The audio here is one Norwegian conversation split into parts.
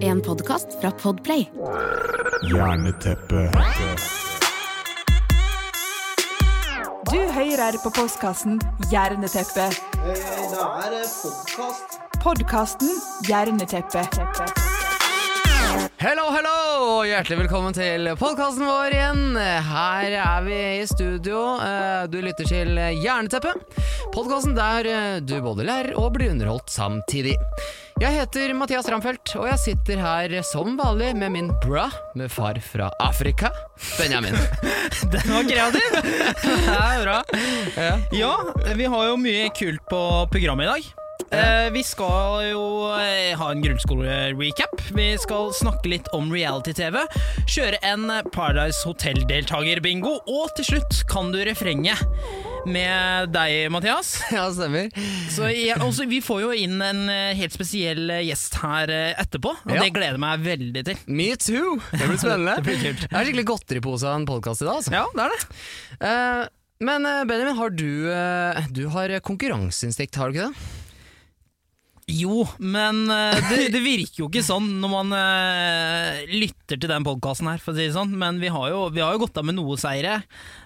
En podkast fra Podplay. Jerneteppe. Du hører på postkassen Jerneteppe. Da er det podkast. Podkasten Jerneteppe. Hello, hello! og Hjertelig velkommen til podkasten vår igjen. Her er vi i studio. Eh, Du lytter til Jerneteppet. Podkasten der eh, du både lærer og blir underholdt samtidig. Jeg heter Mathias Ramfeldt, og jeg sitter her som vanlig med min bra med far fra Afrika, Benjamin. Den var kreativ! Det er bra. Ja, vi har jo mye kult på programmet i dag. Eh, vi skal jo eh, ha en grunnskole-recap. Vi skal snakke litt om reality-TV. Kjøre en Paradise Hotel-deltaker-bingo. Og til slutt kan du refrenget med deg, Mathias. Ja, stemmer. Så jeg, også, Vi får jo inn en eh, helt spesiell eh, gjest her etterpå, og Ja. det gleder jeg meg veldig til. Me too! Det blir spennende. Det blir kult. Jeg har skikkelig godteripose av en podkast i dag. Altså. Ja, det er det. Uh, men Benjamin, har du, uh, du har konkurranseinstinkt, har du ikke det? Jo, men eh, det, det virker jo ikke sånn når man uh, lytter til den podkasten her, for å si det sånn. Men vi har jo, vi har jo gått av med noe seire.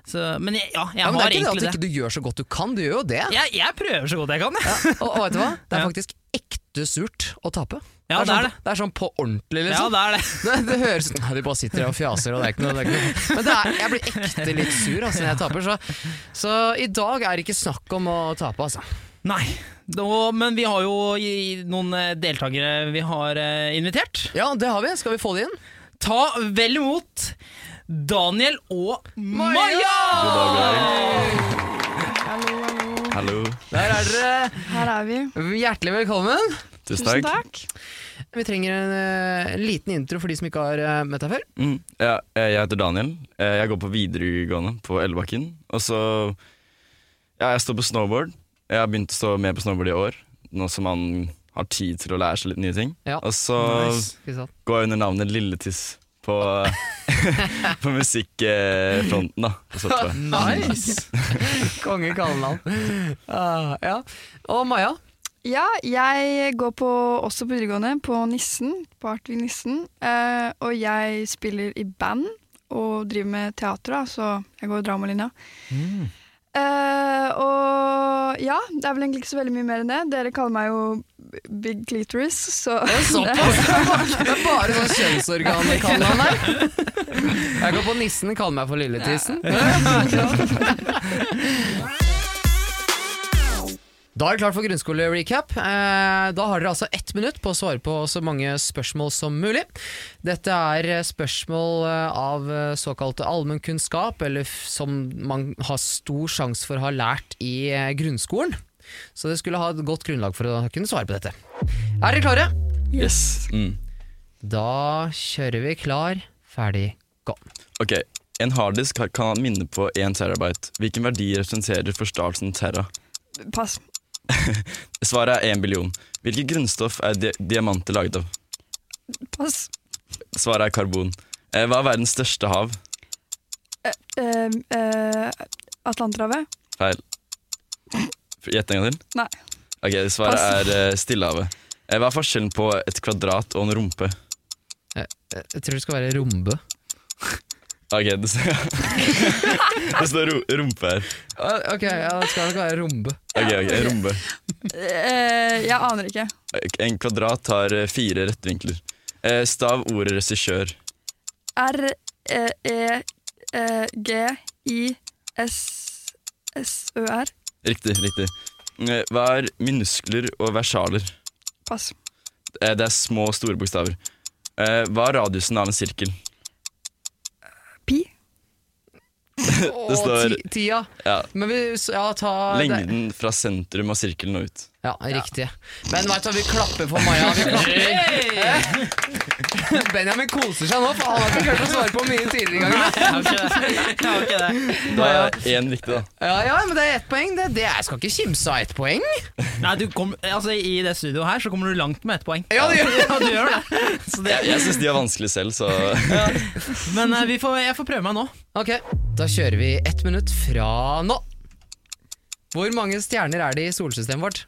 Så, men jeg, ja, jeg Ja, men det Det er ikke det at du ikke gjør så godt du kan, du gjør jo det. Jeg, jeg prøver så godt jeg kan. jeg. Og, og vet du hva? Det er faktisk ekte surt å tape. Ja, det er sånn, det. det er sånn på ordentlig, liksom. Ja, det er det. det, det høres ut ja, De bare sitter og fjaser, og det er ikke noe, det er ikke noe. Men det er, jeg blir ekte litt sur altså, når jeg taper, så, så i dag er det ikke snakk om å tape, altså. Nei, da- men vi har jo i- noen eh, deltakere vi har eh, invitert. Ja, det har vi. Skal vi få det inn? Ta vel imot Daniel og Maja! Hallo. Der er dere. Her er vi. Hjertelig velkommen. Tusen Tusen takk. takk. Vi trenger en, eh, en liten intro for de som ikke har møtt deg før. Mm. Ja, jeg heter Daniel. Eh, Jeg går på videregående på Elvebakken. Og så Ja, jeg står på snowboard. Jeg har begynt å stå mer på snowboard i år, nå som man har tid til å lære seg litt nye ting. Ja. Og så nice. går jeg under navnet Lilletiss på, på musikkfronten, da. På Nice! Konge kallenavn. Uh, ja. Og Maja. Ja, jeg går på, også på videregående, på Nissen, på Artvig Nissen. Uh, og jeg spiller i band og driver med teater, da, så jeg går dramalinja. Eh, og ja, det er vel egentlig ikke så veldig mye mer enn det. Dere kaller meg jo Big Clitoris, så Såpass! Det er bare sånn kjønnsorgankallenavn her. Jeg går på Nissen, kaller meg for Lilletissen. Da er det klart for grunnskole-recap. Eh, Da har dere altså ett minutt på å svare på så mange spørsmål som mulig. Dette er spørsmål eh, av eh, såkalt allmennkunnskap, eller som man har stor sjanse for å ha lært i grunnskolen. Så det skulle ha et godt grunnlag for å kunne svare på dette. Er dere klare? Yes. Mm. Da kjører vi klar, ferdig, gå. Ok, En harddisk kan ha minne på 1 terabyte. Hvilken verdi representerer forstørrelsen terra? pass. Svaret er én billion. Hvilket grunnstoff er di diamanter laget av? Pass. Svaret er karbon. Eh, hva er verdens største hav? Eh, eh, Atlanterhavet? Feil. Gjett en gang til. Nei. Ok, Svaret Pass. er eh, Stillehavet. Eh, hva er forskjellen på et kvadrat og en rumpe? Jeg tror det skal være rombe. Ok, Det, står- det står ro rumpe her. Ok, ja, det skal nok være rombe. Ok, ok, rombe Eh, jeg aner ikke. En kvadrat har eh, fire rettvinkler. Eh, stav ordet regissør. R-E-G-I-S-S-Ø-R. Riktig. riktig. Eh, hva er minuskler og versaler? Pass. Eh, det er små og store bokstaver. Eh, hva er radiusen av en sirkel? Pi. Det står- tida. Ja, Men vi ja, ta det. Lengden fra sentrum av sirkelen og ut. Ja, riktig. Men vet du hva, vi klapper for Maja. Vi klapper. Benjamin koser seg nå, for han har ikke klart å svare på mye tidligere ganger. Jeg har ikke det. Jeg har ikke det. Da er én riktig, da. Ja, ja, men det er ett poeng. Det, det jeg skal ikke kimse av ett poeng. Nei, du kom, altså, I det studioet her så kommer du langt med ett poeng. Ja, det gjør Ja, du gjør det. Så det Jeg, jeg syns de er vanskelig selv, så men eh, vi får, jeg får prøve meg nå. Ok, da kjører vi ett minutt fra nå. Hvor mange stjerner er det i solsystemet vårt?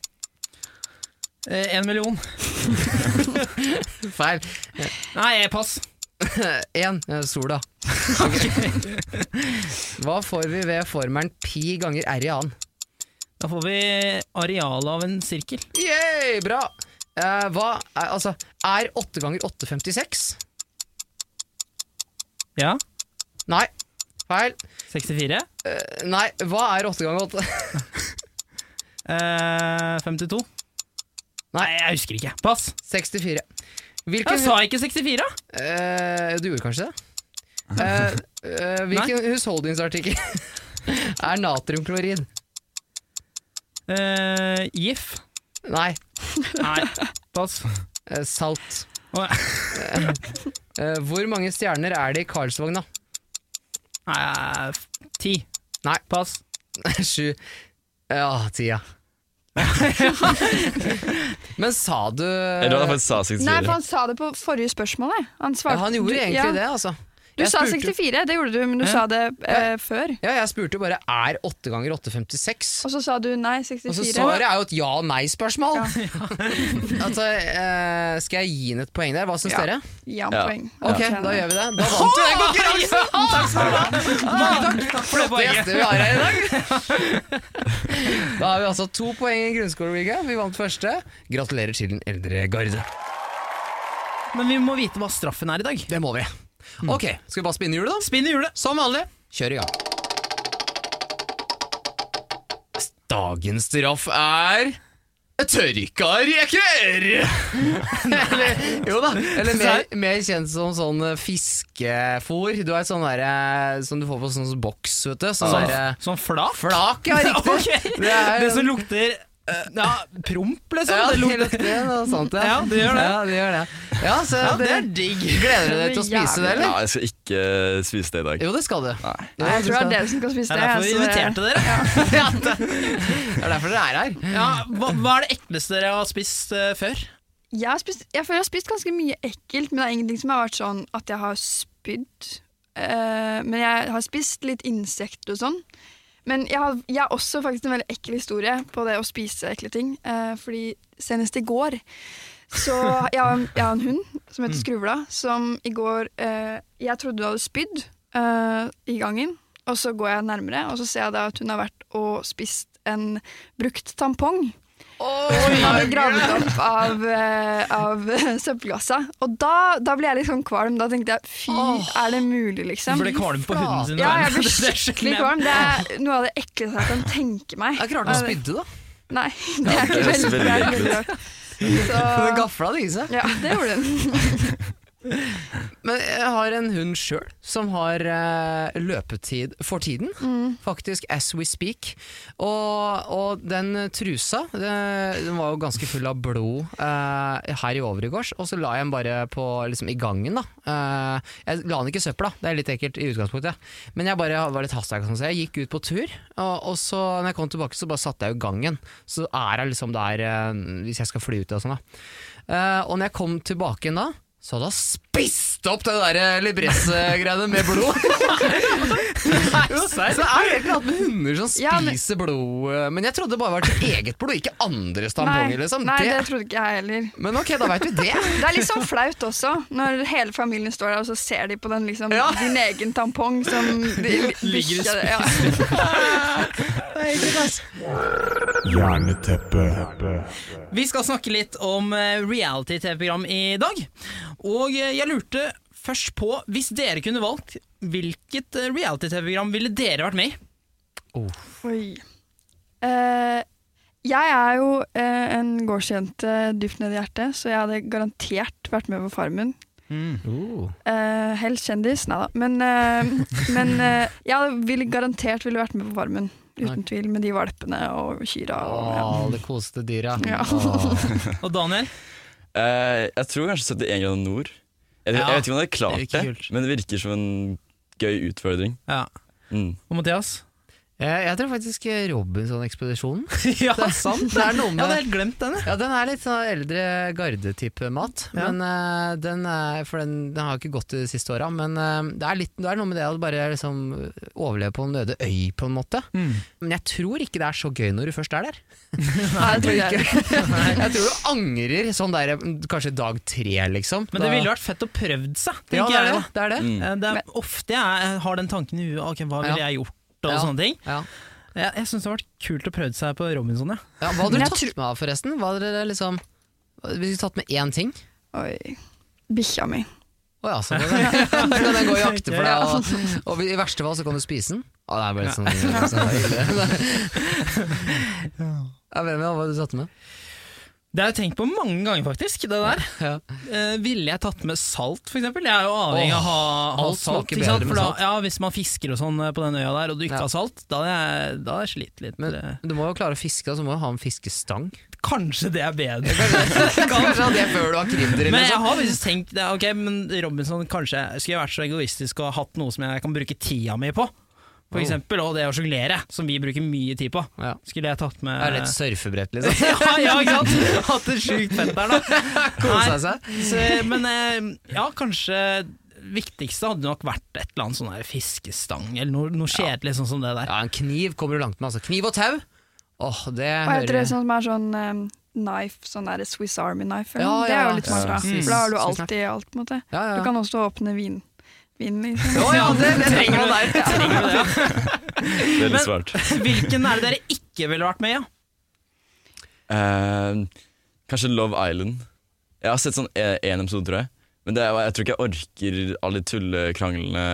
Eh, En million. Feil. Nei, pass. Én. eh, Sola. Hva får vi ved formelen pi ganger r i annen? Da får vi arealet av en sirkel. Yay, bra! Eh, hva er, altså, er 8 ganger 8 56? Ja. Nei. Feil. 64. Eh, nei, hva er 8 ganger 8? Eh, 52. Nei, jeg husker ikke. Pass. 64. Hvilken Jeg sa ikke 64. Eh, Du gjorde kanskje det? Eh, eh, hvilken husholdningsartikkel er natriumklorid? Eh, GIF. Nei, Nei, pass. eh, salt. Å, Eh, hvor mange stjerner er det i Karlsvogna? Nei, f- ti. Nei. Pass. Sju. Ja, tida. Men sa du Eller han sa Nei, for han sa det på forrige spørsmål. jeg. Han, ja, Han gjorde du, egentlig ja. det, altså. Du Jeg sa spurte- 64, det gjorde du, men du sa det eh, før. Ja, jeg spurte jo bare er 8 ganger 8 56. Og så sa du nei, 64. Og så 64. svaret er jo et ja-nei-spørsmål. altså, eh, skal jeg gi inn et poeng der? Hva syns Ja. dere? Ja, Ja. poeng. Ok, da gjør vi det. Da vant du den konkurransen! Takk skal du ha! Mange takk. Flotte gjester vi har her i dag. Da har vi altså to poeng i grunnskole-ligaen. Vi vant første. Gratulerer til den eldre garde. Men vi må vite hva straffen er i dag. Det må vi. Ok, skal vi bare spinne hjulet, da? Spinn i hjulet. Som vanlig. Kjør i gang. Dagens straff er Tørka reker! Eller, jo da. Eller mer, mer kjent som sånn eh, fiskefôr. Du har et sånn derre som du får på sånn boks, vet du. Sånn Sånn, derre sånn flak? Flak, ja, riktig. Ok. Det er- Det som lukter eh, Ja, promp, liksom. Ja, det det lukter noe sånt, ja. Ja, det gjør det. Ja, det gjør det. Ja, så Ja, det det, er digg. Gleder du deg til å spise det, eller? Ja, jeg skal ikke spise det i dag. Jo, det skal du. Nei. Nei, Jeg tror det er dere som skal spise Det det. er derfor vi inviterte dere. Det er derfor dere er her. Ja, hva, hva er det ekleste dere har spist uh, før? Jeg, har spist, jeg føler jeg har spist ganske mye ekkelt, men det er ingenting som har vært sånn at jeg har spydd. Uh, men jeg har spist litt insekter og sånn. Men jeg har, jeg har også faktisk en veldig ekkel historie på det å spise ekle ting. Eh, fordi senest i går så jeg har, jeg har en hund som heter Skruvla, som i går eh, Jeg trodde hun hadde spydd eh, i gangen, og så går jeg nærmere, og så ser jeg da at hun har vært og spist en brukt tampong. Som hun hadde gravd opp av, eh, av søppelkassa. Og da, da ble jeg litt sånn kvalm. Da tenkte jeg fy, er det mulig, liksom? Du ble kvalm på hunden sin? Ja, jeg ble skikkelig kvalm. Det er noe av det ekleste jeg kan tenke meg. Jeg klarte å spydde, da. Nei, det er ikke veldig, veldig det er veldig rart. Den Så, gafla det i seg. ja, det gjorde den. Men jeg har en hund sjøl som har uh, løpetid for tiden. Faktisk as we speak. Og, og den trusa det, den var jo ganske full av blod uh, her i overgårds, og så la jeg den bare på, liksom, i gangen. da Uh, Jeg la den ikke i søpla, det er litt ekkelt i utgangspunktet. Men jeg bare var litt hastverk, sånn, så jeg gikk ut på tur. Og, og så når jeg kom tilbake, så bare satte jeg jo gangen. Så er jeg liksom der hvis jeg skal fly ut og sånn. da Og når jeg kom tilbake igjen da, så hadde hun spist opp det der libresse-greiene med blod. Nei, så er det egentlig alt med hunder som Ja, men- spiser blod. eh, Men jeg trodde det bare var til eget blod, ikke andres tamponger. Liksom. nei, det det, trodde ikke jeg heller. men ok, da veit vi det. Det er litt sånn flaut også, når hele familien står der og så ser de på den liksom, Ja. din egen tampong som de, Ligger og bikkja- ja. Hjerneteppe. Vi skal snakke litt om eh, reality-TV-program i dag. Og eh, jeg lurte først på, hvis dere kunne valgt, hvilket eh, reality-TV-program ville dere vært med i? Oi. Uh, jeg er jo uh, en gårdsjente dypt ned i hjertet, så jeg hadde garantert vært med på Farmen. Eh, helst kjendis, nei da. Men, men jeg ville garantert ville vært med på Farmen. Uten tvil, med de valpene og kyrne. Og, ja. Det koste dyra. Ja. Og Daniel? Eh, jeg tror kanskje 71 grader nord. Jeg, Ja, jeg vet ikke om jeg hadde klart det, kult. men det virker som en gøy utfordring. Ja. Mm. Og Mathias? Jeg, jeg tror faktisk Robinson-ekspedisjonen. ja, sant. Det er noe Jeg med hadde helt glemt den. Ja, den er litt sånn eldre garde-type mat. Ja. Men uh, den er, For den, den har ikke gått de siste åra. Men uh, det, er litt, det er noe med det å bare liksom overleve på en øde øy, på en måte. Men jeg tror ikke det er så gøy når du først er der. Nei, jeg tror ikke jeg tror du angrer sånn der kanskje dag tre, liksom. Men det Da- ville vært fett å prøvd seg, ja, tenker det er jeg. det. det, er det. Mm. Eh, Det er ofte jeg har den tanken i huet. Ok, hva ville Ja. jeg gjort? Og Ja. sånne ting Ja. Jeg, jeg syns det har vært kult å prøve seg på Robinson. Ja. Ja, hva hadde du tatt med av, forresten? Hva hadde dere liksom Hvis du tatt med én ting? Oi. Bikkja mi. Å ja, så kan den, gå i jakte for deg, og, og i verste fall så kan du spise den. Å, det er bare sånn, sånn sånn, sånn, sånn. ikke hva du tatt med. Det har jeg tenkt på mange ganger, faktisk. Det der Ja. Eh, ville jeg tatt med salt, eksempel? Jeg er jo avhengig av å ha, ha alt salt. ikke sant? For da, ja, hvis man fisker og sånn eh, på den øya der, og du ikke Ja. har salt, da hadde jeg, slitt litt. Men Eh, du må jo klare å fiske, da, så må du ha en fiskestang. Kanskje det er bedre. Kanskje det før du har krydder Men jeg sånn. har faktisk tenkt Ok, men Robinson, kanskje skulle jeg vært så egoistisk og hatt noe som jeg kan bruke tida mi på. For Oh. eksempel, og det å sjonglere, som vi bruker mye tid på. Ja. Skulle jeg tatt med Det er litt surfebrett, liksom. ja, ja, ikke sant? Hatt det sjukt fett der, da. Kosa seg. Så, men eh, ja, kanskje viktigste hadde nok vært et eller annet sånn her fiskestang, eller noe, noe kjedelig sånn som det der. Ja, en kniv kommer du langt med. Altså. Kniv og tau. Åh, det Hva heter det sånn som er sånn um, knife, sånn der Swiss Army knife? Ja, Ja, det er jo litt smart, da. Mm. For da har du alltid alt, på en måte. Ja, ja. Du kan også åpne vin. Vin, liksom. Oh, ja, det, det trenger man der. Trenger du det, ja? Veldig Men- svart. Hvilken er det dere ikke ville vært med i? Ja? Uh, kanskje Love Island. Jeg har sett sånn én episode, tror jeg. Men det er, jeg tror ikke jeg orker alle de tullekranglene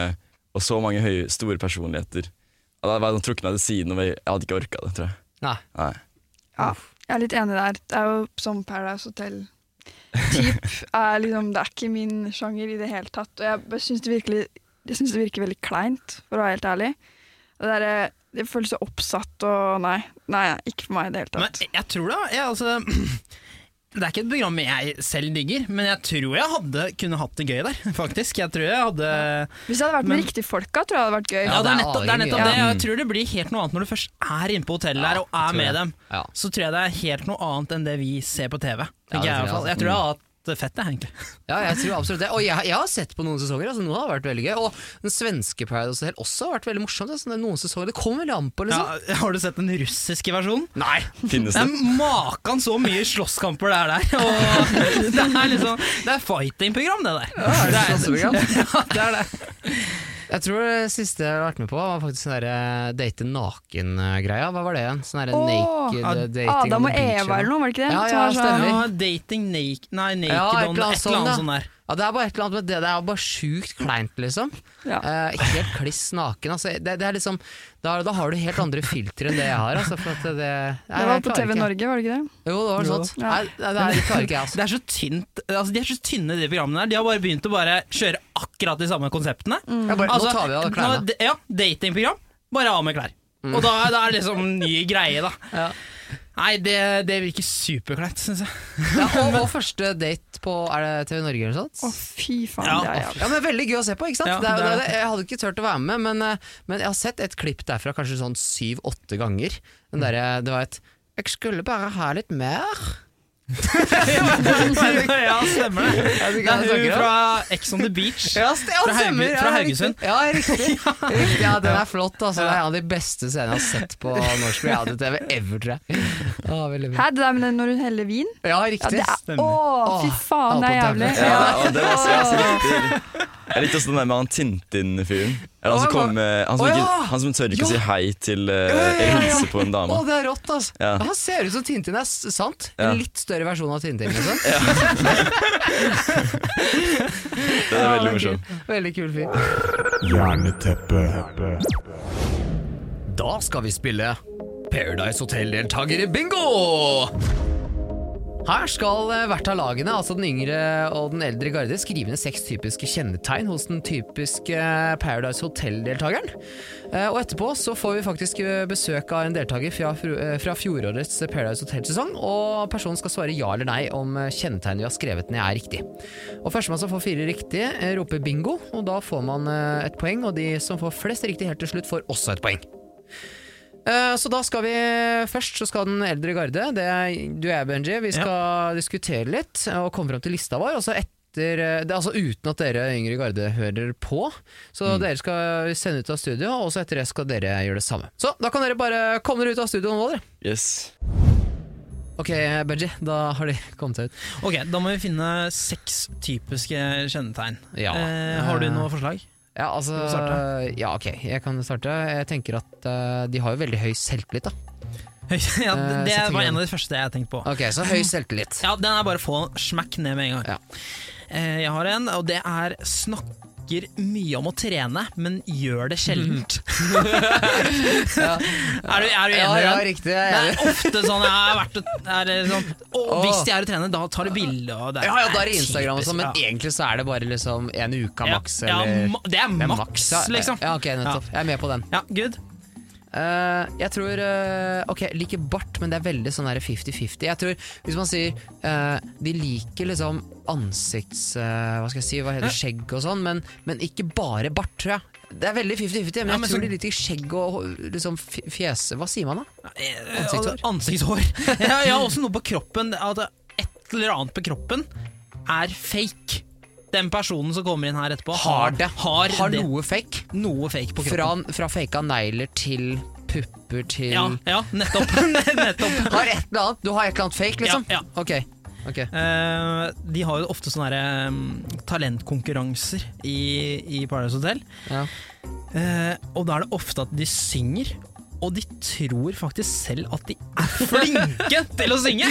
og så mange høye, store personligheter. Jeg hadde vært trukket meg til siden, og jeg hadde ikke orka det, tror jeg. Nei. Nei. Ja, jeg er litt enig der. Det er jo som Paradise Hotel. Typ er liksom, det er ikke min sjanger i det hele tatt. Og jeg syns det, virkelig- jeg synes det virker veldig kleint, for å være helt ærlig. Det, der, eh, det føles så oppsatt og nei. Nei, ikke for meg i det hele Men tatt. jeg tror det. jeg, altså, Det er ikke et program jeg selv digger, men jeg tror jeg hadde kunne hatt det gøy der. faktisk Jeg tror jeg hadde Hvis jeg hadde vært med Men- riktige folka, tror jeg det hadde vært gøy. Ja, Ja, det det er nettopp, det, er nettopp det. ja. Jeg tror det blir helt noe annet når du først er inne på hotellet Ja, der og er med jeg. dem. Ja. Så tror jeg det er helt noe annet enn det vi ser på TV. Ja, det jeg, også. jeg tror jeg hadde hatt det fett, jeg, egentlig. Ja, jeg tror absolutt det. Og jeg, jeg har sett på noen sesonger, altså, noen har vært veldig gøy. Og den svenske Paradise Hotel også har vært veldig morsomt. Altså, er noen sesonger, det kommer veldig an på, liksom. Ja, har du sett den russiske versjonen? Nei! Finnes Det det? er makan så mye slåsskamper det er der. Og det er liksom Det er fighting-program, det der. er det slåsseprogram? ja, det er det. Jeg tror det siste jeg har vært med på, var faktisk sånn derre date naken-greia. Hva var det igjen? Sånn derre Åh, naked Ad- dating Adam og Eva eller noe, var det ikke det? Ja, ja, sånn- stemmer. Ja, dating naked Nei, naked Ja, et eller annet sånn, sånt der. Ja, det er bare et eller annet med det. Det er bare sjukt kleint, liksom. Ja. Eh, helt kliss naken. Altså, det, det er liksom, da, da har du helt andre filtre enn det jeg har. Altså, for at det, Det jeg var på TV ikke. Norge, var det ikke det? Jo, det var Jo. sånt. Ja. Nei, nei, det, er, det klarer ikke jeg, altså. Det er så tynt altså, De er så tynne, de programmene der. De har bare begynt å bare kjøre akkurat de samme konseptene. Jeg bare, Altså, nå tar vi av nå- klærne. Ja, datingprogram. Bare av med klær. Og da, da er det liksom ny greie, da. Ja. Nei, det, det virker superkleint, syns jeg. Ja, og, og første date på Er det TV Norge eller noe sånt? Å, fy faen. Ja. det er jævlig. Ja, men Veldig gøy å se på, ikke sant? Ja, det er, det det er jeg hadde ikke turt å være med, men, eh, men jeg har sett et klipp derfra kanskje sånn syv-åtte ganger. Den derre- det var et 'Jeg skulle bare ha litt mer'. Ja, stemmer det. Det er hun fra Ex on the Beach. Ja, Fra Hauge- fra. Haugesund. Ja, riktig. Ja, den er flott. Altså. Det er en av de beste scenene jeg har sett på norsk reality-TV ever, tror jeg. Ja. Hæ, det der med når hun heller vin? Ja, Ja, riktig. det er, å, fy faen, det er jævlig. Ja, Ja. det var så, jeg, likte, også den der med han Tintin-fyren. Eller Han, som kom med- han, som å, ikke- ja! han som tør ikke å si Ja. hei til uh, ja. hilse på en dame. Å, det er rått, altså. Ja. Han ser ut som Tintin, det er s- sant. Ja. En litt større versjon av Tintin. Liksom. Det er veldig morsomt. Veldig kul fyr. Jerneteppe. Da skal vi spille Paradise Hotel-deltakere bingo! Her skal eh, hvert av lagene, altså den yngre og den eldre garde, skrive ned seks typiske kjennetegn hos den typiske eh, Paradise Hotel-deltakeren. Eh, Og etterpå så får vi faktisk besøk av en deltaker fra, fra fjorårets Paradise Hotel-sesong, og personen skal svare ja eller nei om kjennetegnet vi har skrevet ned er riktig. Og Førstemann som får fire riktige, roper bingo, og da får man et poeng, og de som får flest riktig helt til slutt, får også et poeng. Eh, så da skal vi først så skal den eldre garde, det er du og jeg, Benji, vi skal diskutere litt og komme fram til lista vår. Og så etter, eh, det er altså uten at dere yngre garde hører på. Så Mm. dere skal sende ut av studio, og så etter det skal dere gjøre det samme. Så da kan dere bare komme dere ut av studio nå, dere. Yes. Ok, Benji, da har de kommet seg ut. Ok, Da må vi finne seks typiske kjennetegn. Ja. Eh, har du noe forslag? Ja, altså? Ja, ok, jeg kan starte. Jeg tenker at uh, de har jo veldig høy selvtillit, da. ja, det tenker var en av de første jeg tenkte på. Ok, så høy selvtillit. Ja, Den er bare få smekk ned med en gang. Ja. Eh, jeg har en, og det er snakker mye om å trene, men gjør det sjeldent. er, du, er du enig Ja, ja, riktig. Det Jeg er er ofte sånn jeg har vært er sånn, Åh. hvis jeg er og trener, da tar du bilde. det Ja, ja, da er det Instagram og sånn, men ja. egentlig så er det bare liksom en uke Ja, maks, ja, det er maks, liksom. Ja, ok, nettopp. Jeg er med på den. Ja, good. Eh, jeg tror uh, Ok, jeg liker bart, men det er veldig sånn der 50-50. Jeg tror Hvis man sier uh, De liker liksom ansikts... hva skal jeg si, hva heter det, skjegg og sånn, men, men ikke bare bart, tror jeg. Det er veldig 50-50, men Ja, jeg tror så- de liker skjegg og liksom fjes... Hva sier man da? Ansiktshår. Ansiktshår. ja, jeg har også noe på kroppen. At et eller annet på kroppen er fake. Den personen som kommer inn her etterpå, Har det. har, Har det. noe fake. noe fake på Fra, kroppen. fra faka negler til pupper til Ja, ja, nettopp. nettopp. Har et eller annet Du har et eller annet fake, liksom? Ja, ja. Ok. Okay. Uh, de har jo ofte sånne um, talentkonkurranser i, i Paradise Hotel. Ja. Uh, og da er det ofte at de synger, og de tror faktisk selv at de er flinke til å synge!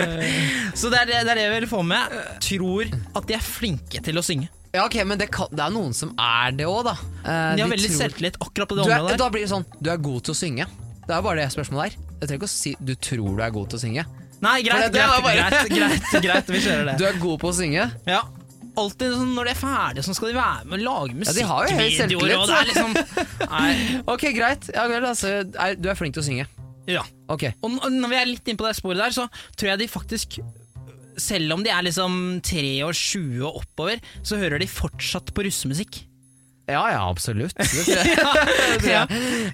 Så det er det, det er det jeg vil få med. Tror at de er flinke til å synge. Ja, ok, men det, kan, det er noen som er det òg, da. Eh, De har veldig tror- selvtillit akkurat på det området er, området. Da blir det sånn Du er god til å synge. Det er bare det spørsmålet der. Jeg trenger ikke å si du tror du er god til å synge. Nei, greit, greit, greit, greit, vi kjører det. Du er god på å synge. Ja. Alltid sånn, Når de er ferdige, så skal de være med og lage Ja, de har jo høy musikkvideoer. det er liksom Ok, greit. Ja, vel, altså, du er flink til å synge. ja. Okay. Og når vi er litt inne på det sporet der, så tror jeg de faktisk selv om de er liksom 3 og 20 og oppover, så hører de fortsatt på russemusikk. Ja ja, absolutt. Ja.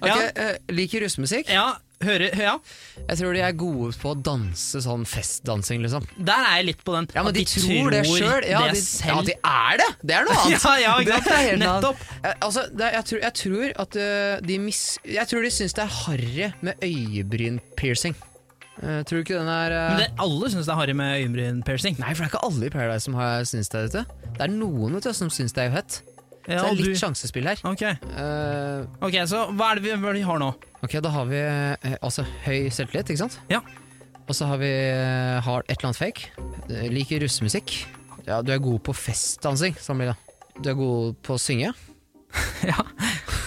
Ja. eh, Liker russemusikk. Ja, hører, ja. Jeg tror de er gode på å danse sånn festdansing, liksom. Der er jeg litt på den. Ja, men de, de, tror det sjøl. Ja, ja, de er det! Det er noe annet. Ja, ja, er. Nettopp. Eh, Altså, er- jeg, tror, jeg tror at eh, de mis... Jeg tror de syns det er harry med øyebrynpiercing. Uh, tror du ikke den er uh... Men det, alle syns det er harry med øyenbrynpiercing. Nei, for det er ikke alle i Paradise som har syns det. Dette. Det er noen vet du, som syns det er uhett. Ja, så det er litt du- sjansespill her. Ok, uh, okay så hva er vi, hva er det vi har nå? ok, da har vi eh, altså høy selvtillit, ikke sant? Ja. Og så har vi eh, har et eller annet fake. Liker russemusikk. Ja, du er god på festdansing, sånn. Du er god på å synge. Ja.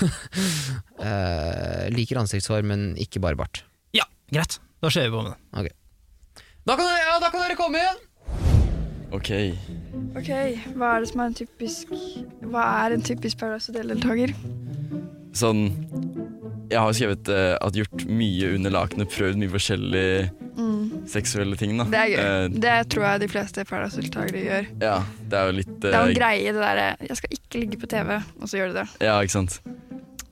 uh, liker ansiktshår, men ikke bare bart. ja, greit. Da ser vi på med det. Da kan, ja, da kan dere komme igjen! Ok. Ok, hva er det som er en typisk Hva er en typisk Paradise Hotel-deltaker? Sånn Jeg har skrevet uh, at gjort mye under lakenet, prøvd mye forskjellige seksuelle ting, da. Mm. Det er gøy. Uh, Det tror jeg de fleste Paradise Hotel-deltakere gjør. ja, det er jo litt Det er jo eh, en greie, det derre 'jeg skal ikke ligge på TV', og så gjør de det. Ja, ikke sant.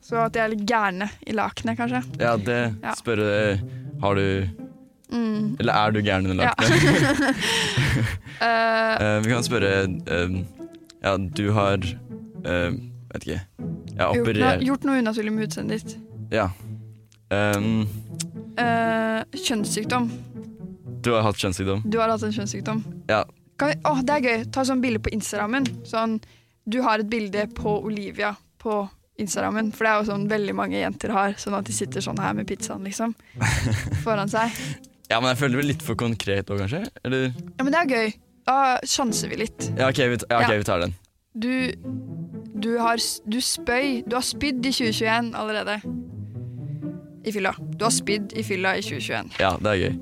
Så at de er litt gærne i lakenet, kanskje. Ja, det Ja. spørre eh, Har du Mm. Eller er du gæren under Ja. lakenet? Eh, Eh, vi kan spørre eh, Ja, du har Vet ikke. Jeg har gjort, gjort noe unaturlig med utseendet ditt. Ja. Um, kjønnssykdom. du har hatt kjønnssykdom? Du har hatt en kjønnssykdom. Ja. Kan vi, åh, det er gøy. Ta sånn bilde på Instagrammen. Sånn, du har et bilde på Olivia på Instagrammen. For det er jo sånn veldig mange jenter har. Sånn at de sitter sånn her med pizzaen, liksom. Foran seg. Ja, men jeg føler det blir litt for konkret òg, kanskje? Eller? Ja, men det er gøy. Da sjanser vi litt. Ja, ok, vi, ja, okay, vi tar den. Du, du har Du spøy. Du har spydd i 2021 allerede. I fylla. Du har spydd i fylla i 2021. Ja, det er gøy.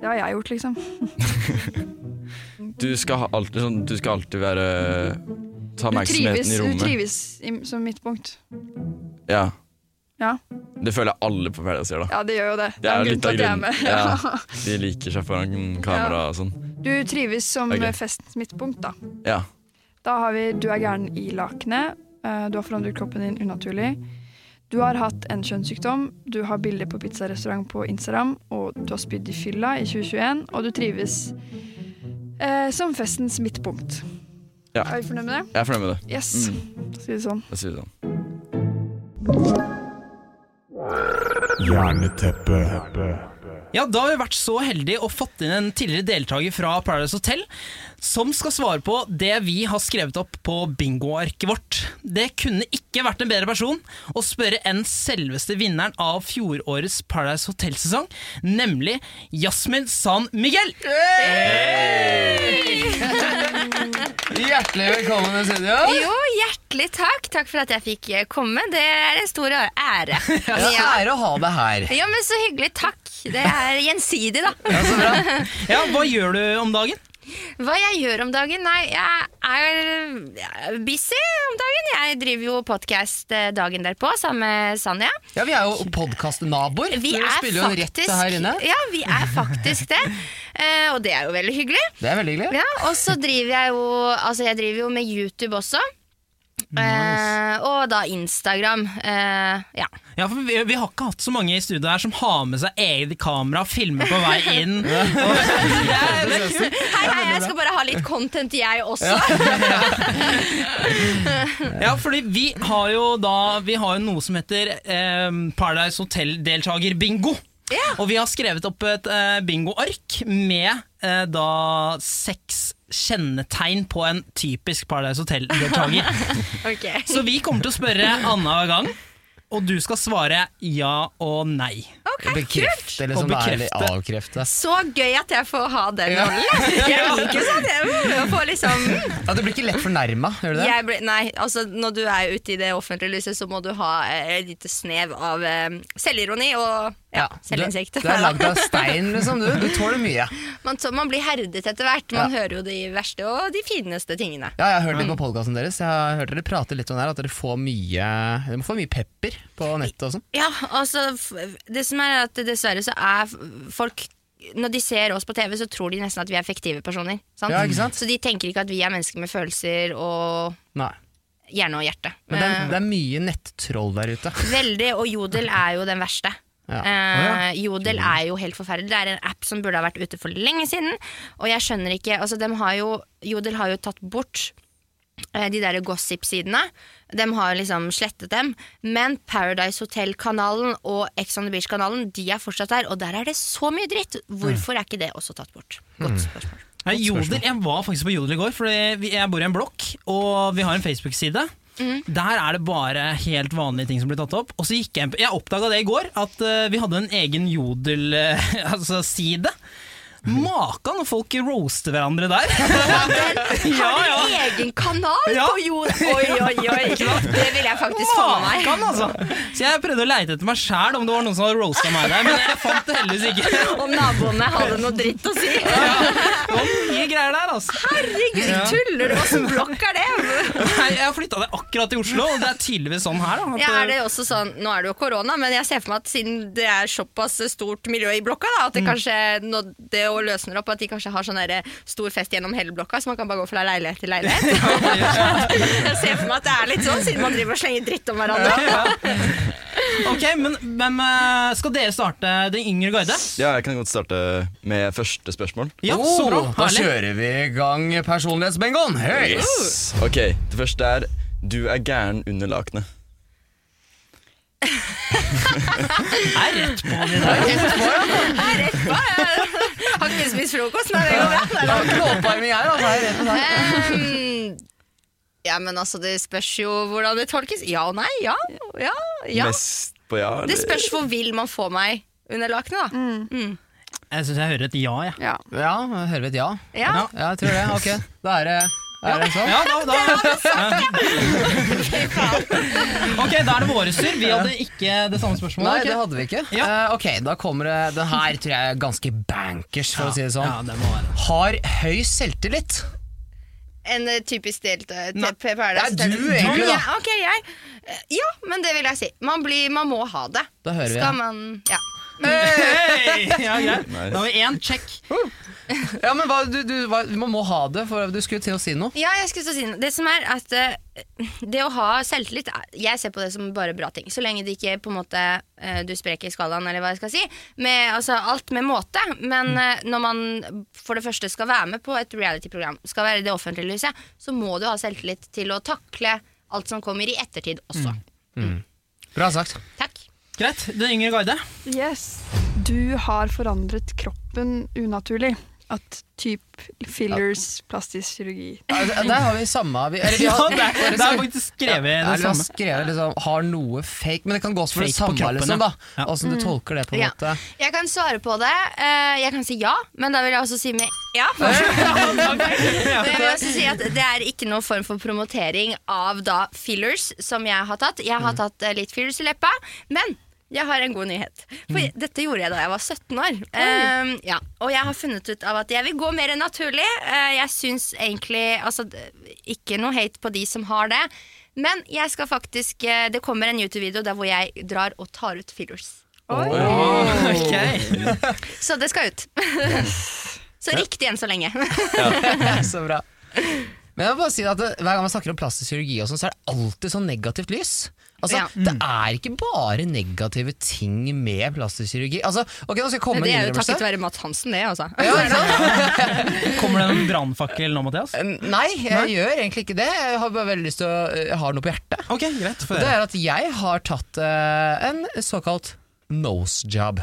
Det har jeg gjort, liksom. Du skal alltid, sånn, du skal alltid være Ta oppmerksomheten i rommet. du trives som midtpunkt. Ja. Ja. Det føler jeg alle på Paradise gjør, da. Ja, det gjør jo det. Det er en jo litt av er grunnen. Ja. De liker seg foran kamera og sånn. Du trives som okay. festens midtpunkt, da. Ja. Da har vi du er gæren i lakenet. eh, Du har forandret kroppen din unaturlig. Du har hatt en kjønnssykdom, du har bilder på pizzarestaurant på Instagram, og du har spydd i fylla i 2021, og du trives eh, som festens midtpunkt. Ja. Er vi fornøyd med det? Jeg er fornøyd med det. Yes. Da sier vi det sånn. Da sier vi sånn. Jerneteppe. Ja, Da har vi vært så heldige og fått inn en tidligere deltaker fra Paradise Hotel som skal svare på det vi har skrevet opp på bingoarket vårt. Det kunne ikke vært en bedre person å spørre enn selveste vinneren av fjorårets Paradise Hotel-sesong, nemlig Jasmin San Miguel. Hjertelig velkommen i studio. Jo, hjertelig takk. Takk for at jeg fikk eh, komme. Det er en stor ære. Ja. ære å ha deg her. ja, men så hyggelig. Takk. Det er gjensidig, da. Ja, så bra. Ja, Hva gjør du om dagen? Hva jeg gjør om dagen? Nei, jeg er, busy om dagen. Jeg driver jo podkast dagen derpå sammen med Sanja. Ja, Vi er jo podkastnaboer. Vi Du er spiller jo rett her inne. Ja, vi er faktisk det. Eh, og det er jo veldig hyggelig. Det er veldig hyggelig. Ja, og så driver jeg jo Altså, jeg driver jo med YouTube også. Eh, og da Instagram. Eh, ja. Ja, for vi, vi har ikke hatt så mange i studio her som har med seg eget kamera og filmer på vei inn. Og. Hei, hei, jeg skal bare ha litt content, jeg også. Ja, fordi vi har jo da Vi har jo noe som heter eh, Paradise Hotel-deltaker-bingo. Og vi har skrevet opp et uh, bingoark med uh, da seks kjennetegn på en typisk Paradise Hotel-deltaker. okay. Så vi kommer til å spørre annenhver gang, og du skal svare ja og nei. Bekrefte, eller sånn er, eller avkrefte. Så gøy at jeg får ha den rollen. Jeg liker sånn. Jeg får liksom Ja, Du blir ikke lett fornærma, gjør du det? jeg ble, Nei, altså når du er ute i det offentlige lyset, så må du ha eh, et lite snev av eh, selvironi og ja, selvinnsikt. Du, du er lagd av stein, liksom. Du, du tåler mye. Man, så, man blir herdet etter hvert. Man Ja. hører jo de verste og de fineste tingene. Ja, jeg har hørt litt på podkasten deres. Jeg har hørt dere prate litt om det her, at dere får mye Dere får mye pepper på nettet og sånn. Ja, altså Det som er at dessverre så er folk når de ser oss på TV, så tror de nesten at vi er fiktive personer. Sant? Ja, ikke sant? Så de tenker ikke at vi er mennesker med følelser og Nei. hjerne og hjerte. Men det er, Eh, det er mye nettroll der ute. Veldig, og Jodel er jo den verste. Ja. Eh, Jodel er jo helt forferdelig. Det er en app som burde ha vært ute for lenge siden. Og jeg skjønner ikke altså har jo, Jodel har jo tatt bort eh, de der gossip-sidene. De har liksom slettet dem. Men Paradise Hotel-kanalen og Ex on the Beach-kanalen De er fortsatt der, og der er det så mye dritt. Hvorfor er ikke det også tatt bort? Godt spørsmål. Nei, Jodel, jeg var faktisk på Jodel i går, for jeg bor i en blokk, og vi har en Facebook-side. Der er det bare helt vanlige ting som blir tatt opp. Og så gikk Jeg Jeg oppdaga det i går, at eh, vi hadde en egen Jodel-side. altså, side. Makan når folk roaster hverandre der! ja, Har ja. du egen kanal Ja. på jord! Oi, oi, oi! Det vil jeg faktisk få med meg. Makan, altså. Så jeg prøvde å leite etter meg sjæl om det var noen som hadde roasta meg der, men jeg fant det heldigvis ikke. Om naboene hadde noe dritt å si. Det var mye greier der, altså. Herregud, tuller du? Åssen blokk er det? Nei, jeg har flytta det akkurat til Oslo, og det er tydeligvis sånn her. Da, Ja, er det også sånn, Nå er det jo korona, men jeg ser for meg at siden det er såpass stort miljø i blokka, da, at det kanskje nå, det å løsner opp, at de kanskje har sånn der stor fest gjennom hele blokka, så man kan bare gå fra leilighet til leilighet. jeg ser for meg at det er litt sånn, siden man driver og slenger dritt om hverandre. Ok, men Hvem eh, skal dere starte den yngre guide? Ja, jeg kan godt starte med første spørsmål. Ja, så bra. Oh, da Herlig. kjører vi i gang personlighetsbingoen. Hey! Ok, det første er Du er gæren under lakenet. Er rett på han i dag. Jeg er rett på. Jeg har ikke spist frokost, Nei, det går bra. Det er ikke oppvarming her, altså. Er. Ehm, ja, men altså, det spørs jo hvordan det tolkes. Ja og nei. Ja. ja, ja. Mest på ja? Det spørs hvor vil man få meg under lakenet, da. Jeg syns jeg hører et ja, jeg. Ja. Ja, hører vi et ja? Ja. Ja, jeg tror det. Ok, da er det, er det sånn. Ja, da, da. Ok, da er det våre tur. Vi hadde ikke det samme spørsmålet. Nei, det hadde vi ikke. Ja. Uh, ok, da kommer det Den her tror jeg er ganske bankers, for å si det sånn. Ja, det må være. Har høy selvtillit. En typisk uh, Nei. Det er du egentlig, da. Ok, jeg. Ja, men det vil jeg si. Man, blir, man må ha det. Da hører vi Skal man Ja. Hei! Ja, greit. Da har vi én check. Ja, men hva, du, du, hva, Man må ha det, for du skulle til å si noe. Ja, jeg skulle til å si noe. Det som er at eh, det å ha selvtillit er- Jeg ser på det som bare bra ting. Så lenge det ikke på en måte eh, du spreker skalaen, eller hva jeg skal si. Med, altså, alt med måte. Men eh, når man for det første skal være med på et reality-program, skal være i det offentlige lyset, så må du ha selvtillit til å takle alt som kommer i ettertid også. Bra sagt. Takk. Greit. Den yngre garde. Yes. Du har forandret kroppen unaturlig. At typ fillers, plastisk kirurgi. Ja, der- Der har vi samme vi, eller, vi har, ja, er, det er faktisk skrevet Ja, det samme. skrevet liksom, har noe fake, men det kan gå også for det Fake samme. kroppen, liksom, da Ja. Åssen du tolker det, på en Ja. måte. Jeg kan svare på det. Eh, jeg kan si ja, men da vil jeg også si med ja. Men jeg vil også si at Det er ikke noen form for promotering av da fillers som jeg har tatt. Jeg har tatt eh, litt fillers i leppa, men jeg har en god nyhet. For dette gjorde jeg da jeg var 17 år. Um, ja, og jeg har funnet ut av at jeg vil gå mer naturlig. Uh, jeg syns egentlig altså, Ikke noe hate på de som har det. Men jeg skal faktisk uh, det kommer en YouTube-video der hvor jeg drar og tar ut fillers. Ok. Så det skal ut. så riktig enn så lenge. så bra. Men jeg må bare si at det, Hver gang man snakker om plastisk kirurgi, og sånn, så er det alltid sånn negativt lys. Altså, Ja. Det er ikke bare negative ting med plastisk kirurgi. Altså, okay, nå skal jeg komme Det er jo takket være Matt Hansen, det, altså. Ja? Kommer det en brannfakkel nå, Mathias? Nei, jeg gjør egentlig ikke det. Jeg har bare veldig lyst til å ha noe på hjertet. Okay, greit. Det er at jeg har tatt uh, en såkalt nose job.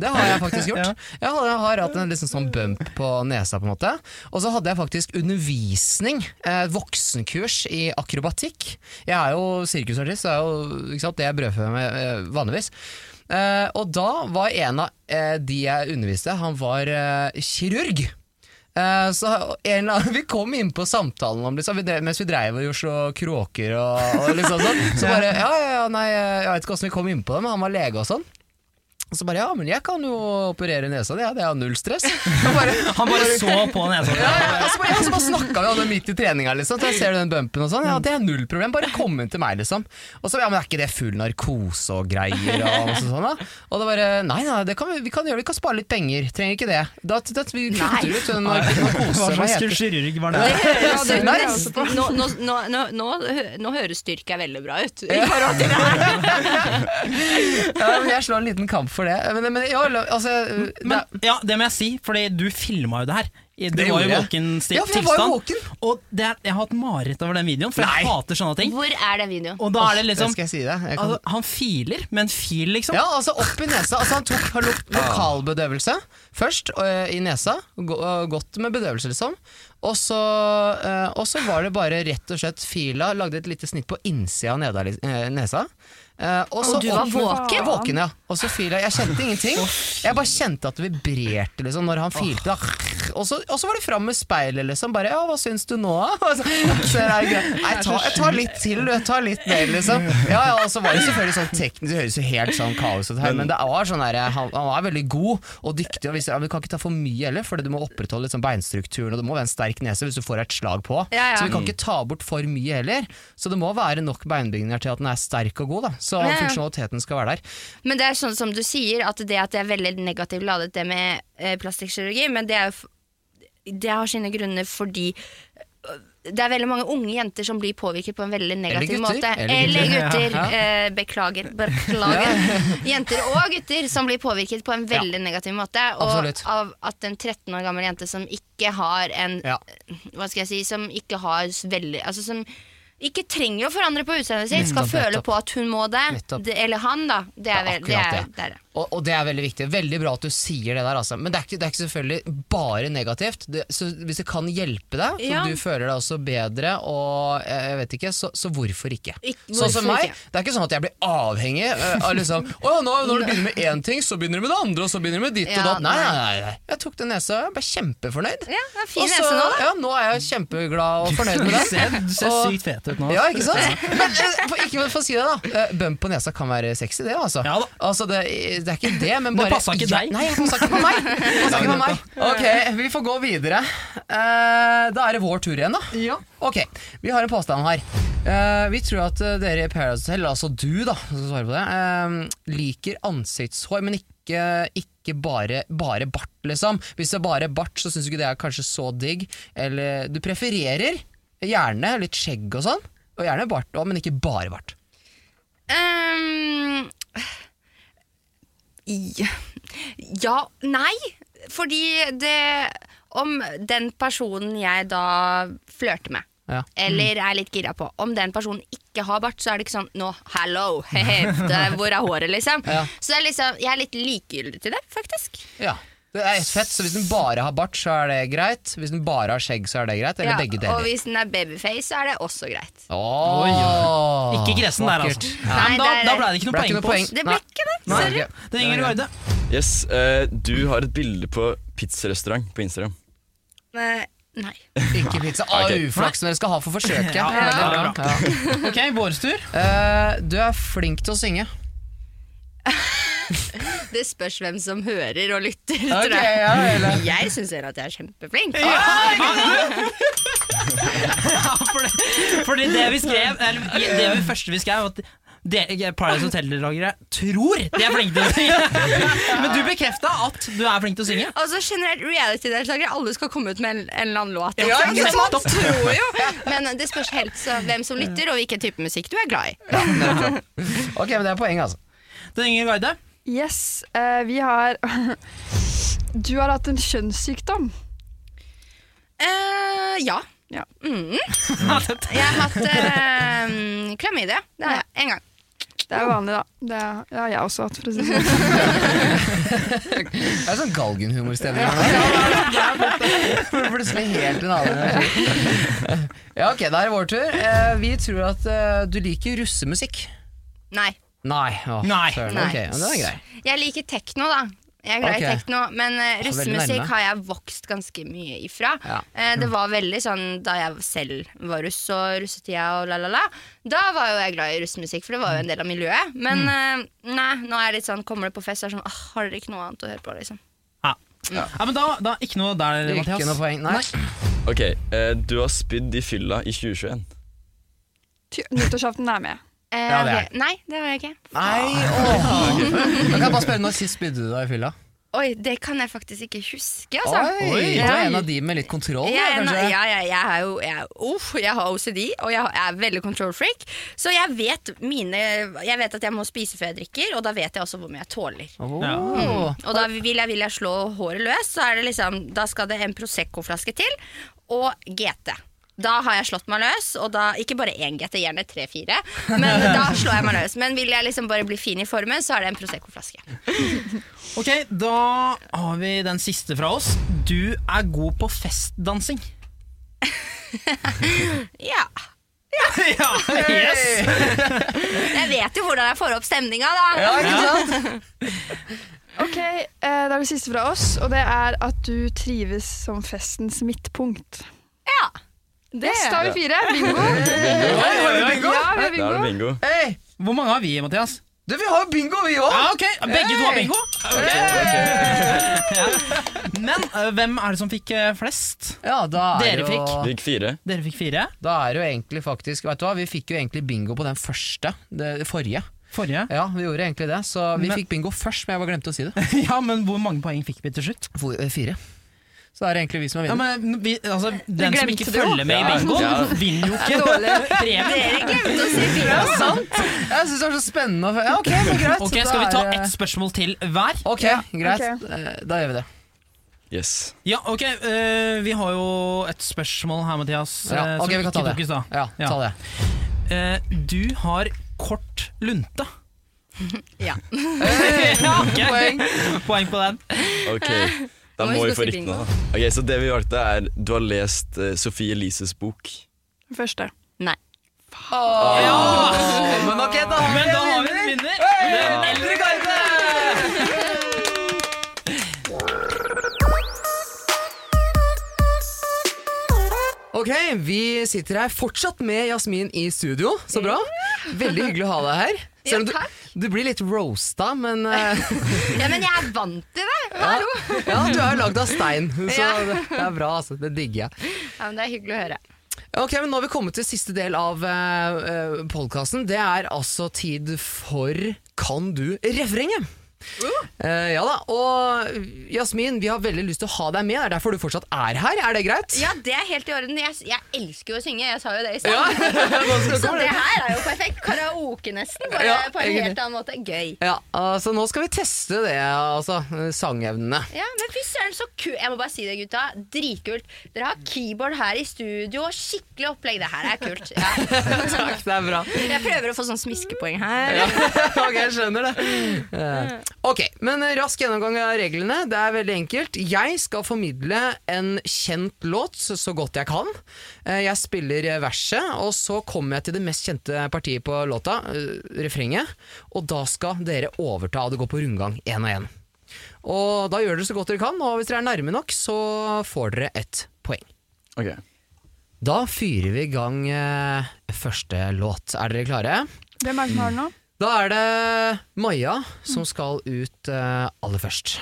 det har jeg faktisk gjort. Jeg har, har hatt en liksom sånn bump på nesa, på en måte. Og så hadde jeg faktisk undervisning, eh, voksenkurs i akrobatikk. Jeg er jo sirkusartist, det er jo det jeg brødføder med eh, vanligvis. Eh, og da var en av eh, de jeg underviste, han var eh, kirurg. Eh, så en, Vi kom inn på samtalen om liksom, vi drev, mens vi dreiv og gjorde så kråker og, og liksom sånn. Så bare ja, ja, ja, nei, jeg vet ikke hvordan vi kom inn på det, men han var lege og sånn. Og så bare ja, men jeg kan jo operere nesa di, ja, det er null stress. Bare, Han bare så på nesa. ja, ja, og så bare, ja, så bare snakka vi om det midt i treninga, liksom. Så jeg ser du den bumpen og sånn. Ja, det er null problem, bare kom inn til meg, liksom. Og så ja, men er ikke det full narkose og greier og masse sånn, da? Og det bare nei, nei, det kan vi, vi kan gjøre, vi kan spare litt penger, trenger ikke det. Da, da vi kutter ut den nar- narkose, Hva slags kirurg var det? Nå, nå, nå, nå, nå høres styrke veldig bra ut. I forhold til det her. Ja, men jeg slår en liten kamp for det. Men, men ja, altså det, Men ja, det må jeg si, Fordi du filma jo det her. Du Det var jo våken Ja, for var tilstand. Og det er, jeg har hatt mareritt over den videoen, for jeg hater sånne ting. Hvor er den videoen? Og da er det det liksom skal jeg si det. Jeg kan, altså, Han filer med en fil, liksom. ja, altså opp i nesa. Altså han tok lo- lokalbedøvelse først og, i nesa. Øh, Godt med bedøvelse, liksom. Og så, øh, og så var det bare rett og slett fila. Lagde et lite snitt på innsida av nesa. Eh, og så Og du var våken? Våken, ja. Og så fila Jeg kjente ingenting. Jeg bare kjente at det vibrerte liksom når han filte. Da. Og, så, og så var det fram med speilet, liksom. Bare 'ja, hva syns du nå', da? Så, så er det greit. Jeg tar litt til, du. Jeg tar litt mer, liksom. Ja, ja, og så var det selvfølgelig sånn teknisk, det høres jo helt sånn kaos ut her, men det var sånn der, han, han var veldig god og dyktig. Og visste, ja, du kan ikke ta for mye heller, for du må opprettholde liksom beinstrukturen, og det må være en sterk nese hvis du får et slag på. Ja, ja. Så vi kan ikke ta bort for mye heller. Så det må være nok beinbygninger til at den er sterk og god, da. Så funksjonaliteten skal være der. Men det er sånn som du sier, at det at det er veldig negativt ladet, det med eh, plastikkirurgi, men det er Det har sine grunner fordi øh, det er veldig mange unge jenter som blir påvirket på en veldig negativ eller måte. Eller gutter. Ja. Eh, beklager. beklager. Jenter og gutter som blir påvirket på en veldig negativ måte. Og Absolutt. av at en 13 år gammel jente som ikke har en Ja. Hva skal jeg si Som ikke har veldig Altså som ikke trenger å forandre på utseendet sitt, skal Nettopp, føle på at hun må det. Nettopp. det eller han, da. Det er, vel, det akkurat er, det. det er det. Og, og det er veldig viktig. Veldig bra at du sier det der, altså. Men det er ikke, det er ikke selvfølgelig bare negativt. Det, så hvis det kan hjelpe deg, så Ja. du føler deg også bedre, og eh, jeg vet ikke, så, så hvorfor ikke? Ik- Sånn som meg. ikke? Det er ikke sånn at jeg blir avhengig eh, av liksom Å ja, nå, når du begynner med én ting, så begynner du med det andre, og så begynner du med ditt og Ja, datt. Nei, nei. nei. Jeg tok den nesa, jeg ble kjempefornøyd. Ja, det er fin Også, nese nå, da. Ja, nå er jeg kjempeglad og fornøyd med Du den. ser, du ser Og- sykt fet ut nå. ja, ikke sant? Men eh, for, ikke for å si det, da. Bump på nesa kan være sexy, det. Altså, Ja da. altså det, det er ikke det, men Det passa ikke deg. Nei, det passa ikke på meg. Det ikke på meg. Ok, vi får gå videre. Eh, da er det vår tur igjen, da. Ok, Vi har en påstand her. Eh, vi tror at eh, dere i Paradise Hotel, altså du da, som svarer på det, eh, liker ansiktshår, men ikke, ikke bare, bare bart, liksom. Hvis det er bare bart, så syns du ikke det er kanskje så digg. Eller du prefererer gjerne litt skjegg og sånn, og gjerne bart òg, men ikke bare bart. Ehm, ja, Nei. Fordi det Om den personen jeg da flørter med, Ja. eller er litt gira på, om den personen ikke har bart, så er det ikke sånn Nå, hello, hehe, hvor er håret, liksom? Ja. Så det er liksom, jeg er litt likegyldig til det, faktisk. Ja. Det er ett fett, så hvis den bare har bart, så er det greit. Hvis den bare har skjegg, så er det greit. Eller Ja, begge og hvis den er babyface, så er det også greit. Oh, ja. Ikke gressen der, altså. Ja. Nei, da, da ble det ikke noe poeng på oss. Det ble ikke det. Nei, Sorry. Det er Inger Garde. Yes, uh, Du har et bilde på pizzarestaurant på Instagram. Nei. Nei. Ikke pizza. Å, okay. uflaks dere skal ha for forsøket. Ja, ja. Ja. Ok, vår tur. Uh, du er flink til å synge. Det spørs hvem som hører og lytter, Okay, tror jeg. ja, eller? Jeg syns at jeg er kjempeflink. Ja, fordi, fordi det vi skrev eller, Det vi første vi skrev, at Paradise Hotel-deltakere tror de er flinke til å synge. Men du bekrefta at du er flink til å synge. Altså generelt reality-deltakere, alle skal komme ut med en, en eller annen låt. Ja, man tror jo. Men det spørs helt så hvem som lytter, og hvilken type musikk du er glad i. Ok, men det er poeng, altså. Den yngre Garde. Yes, uh, vi har Du har hatt en kjønnssykdom. Uh, ja. Ja. Mm. Jeg har hatt uh, klamydia. Det har jeg. En gang. Det er vanlig, da. Det, er, det har jeg også hatt, for å si det sånn. Det er sånn galgenhumorstemning. Ja, Plutselig helt en annen energi. Ja, ok, da er det vår tur. Eh, vi tror at du liker russemusikk. Nei. Nei. Å, Nei. søren. Nei. Ok, ja, det er grei. Jeg liker tekno, da. Jeg er glad Ok. i tekno, men uh, veldig russemusikk har jeg vokst ganske mye ifra. Ja. Eh, det var veldig sånn da jeg selv var russ og russetida og la, la, la. Da var jo jeg glad i russemusikk, for det var jo en del av miljøet. Men Mm. eh, nei, nå er det litt sånn, kommer det på fest, så er det sånn ah, Har dere ikke noe annet å høre på, liksom? Ja. ja, men da, da Ikke noe der, Ikke noe poeng. Nei. Ok, eh, Du har spydd i fylla i 2021. Ty- Nyttårsaften er med. Eh, Ja, det er. Nei, det var jeg ikke. Nei, åh. Da kan jeg bare spørre, når sist spydde du deg i fylla? Oi, det kan jeg faktisk ikke huske, altså. Oi, du er en av de med litt kontroll, Jeg, er da, en- kanskje? ja, ja, jeg, er jo, jeg, er- uff, jeg har OCD, og jeg er veldig control freak. Så jeg vet, mine, jeg vet at jeg må spise før jeg drikker, og da vet jeg også hvor mye jeg tåler. Åh. Og da vil jeg, vil jeg slå håret løs, så er det liksom, da skal det en Prosecco-flaske til, og GT. Da har jeg slått meg løs, og da, ikke bare én GT, gjerne tre-fire, men da slår jeg meg løs. Men vil jeg liksom bare bli fin i formen, så er det en Prosecco-flaske. Ok, Da har vi den siste fra oss. Du er god på festdansing. Ja. ja, yes Jeg vet jo hvordan jeg får opp stemninga, da. Ja, ikke sant? Ok, eh, Da er det siste fra oss, og det er at du trives som festens midtpunkt. Ja. Det da har vi fire. Bingo. Oi, har vi bingo? Ja, vi har Da er det bingo. bingo. Hei, Hvor mange har vi, Mathias? du, vi har jo bingo, vi òg! Ja, ok, Begge to har Hey! bingo? Men eh, hvem er det som fikk eh, flest? Ja, da er Dere jo, fikk? Gikk fire. Dere fikk fire. Da er det jo egentlig faktisk Vet du hva, vi fikk jo egentlig bingo på den første, det forrige. Forrige. Ja, vi gjorde egentlig det, så vi Men- fikk bingo først, men jeg bare glemte å si det. Ja, Men hvor mange poeng fikk vi til slutt? Eh, fire. Så er det egentlig vi som er Ja, men vi, altså, Den som ikke følger med i bingoen, ja. vinner jo ikke premien. Dere glemte å si fire. sant! Jeg syns det var så spennende. Ja, ok, men greit. okay, Skal vi ta ett spørsmål til hver? Ok, greit. Eh, Da gjør vi det. Yes. Ja, ok, uh, Vi har jo et spørsmål her, Mathias. Ja, eh, ok, vi kan ta det. Ja, Ja. ta det. Uh, du har kort lunte. Ja. ja, ok. Poeng. Poeng på den. Ok, da må vi få bingo. Ok, Så det vi valgte, er Du har lest uh, Sophie Elises bok. Første. Nei. Åh, men ok, da har Men vi da en har vi en vinner. vinner. Den eldre garde! Ok, vi sitter her fortsatt med Jasmin i studio. Så bra. Veldig hyggelig å ha deg her. Selv om Ja, du, du blir litt roasta, men eh, Ja, men jeg er vant til det! Hallo! Ja, du er jo lagd av stein, så det, det er bra. altså, Det digger jeg. Ja, men det er hyggelig å høre. Ok, men Nå har vi kommet til siste del av uh, podkasten. Det er altså tid for Kan du refrenget? Eh, ja da, og Jasmin, vi har veldig lyst til å ha deg med. Det er derfor du fortsatt er her. Er det greit? Ja, det er helt i orden. Jeg, jeg elsker jo å synge. Jeg sa jo det i stad. Ja, Så det her er jo perfekt. Karaoke, nesten. Bare Ja, på en helt annen måte. Gøy. Ja, altså Nå skal vi teste det, altså. Sangevnene. Ja, men fy søren, så kult. Jeg må bare si det, gutta. Dritkult. Dere har keyboard her i studio. Skikkelig opplegg. Det her er kult. Ja. Takk, det er bra. Jeg prøver å få sånn smiskepoeng her. Ja, ok, jeg skjønner det. Eh, ok, men rask gjennomgang av reglene. Det er veldig enkelt. Jeg skal formidle en kjent låt så godt jeg kan. Eh, Jeg spiller verset, og så kommer jeg til det mest kjente partiet på låta, eh, refrenget. Og da skal dere overta, og det går på rundgang én og én. Og da gjør dere så godt dere kan, og hvis dere er nærme nok, så får dere ett poeng. Ok. Da fyrer vi i gang eh, første låt. Er dere klare? Hvem er det som har den nå? Da er det Maja som skal ut uh, aller først.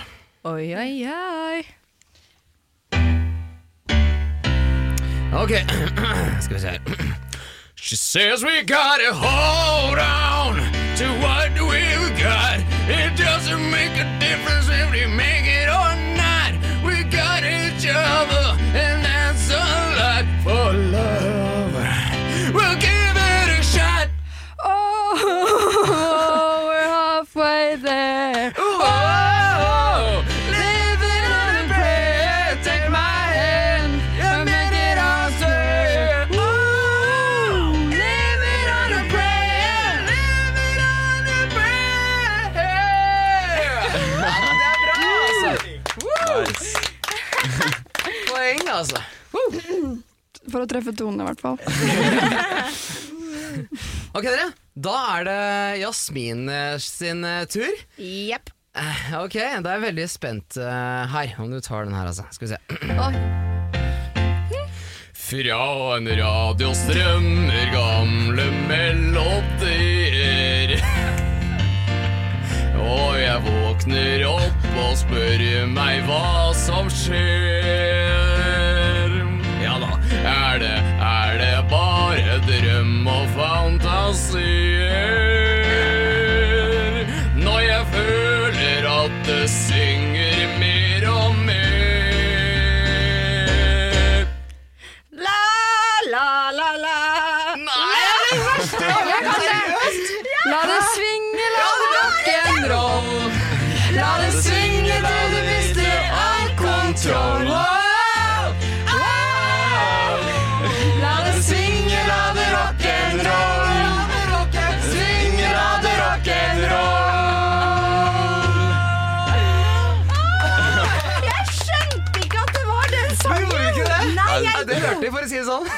Oi, oi, oi. Ok, skal vi se her. She says we gotta hold on to what we've got. It doesn't make a difference if we make Altså. For å treffe tonen, i hvert fall. Ok, dere. Da er det Jasmin eh, sin eh, tur. Jepp. Eh, Ok, da er jeg veldig spent uh, her, om du tar den her, altså. Skal vi se. Oi. Fra en radio strømmer gamle melodier. Og jeg våkner opp og spør meg hva som skjer.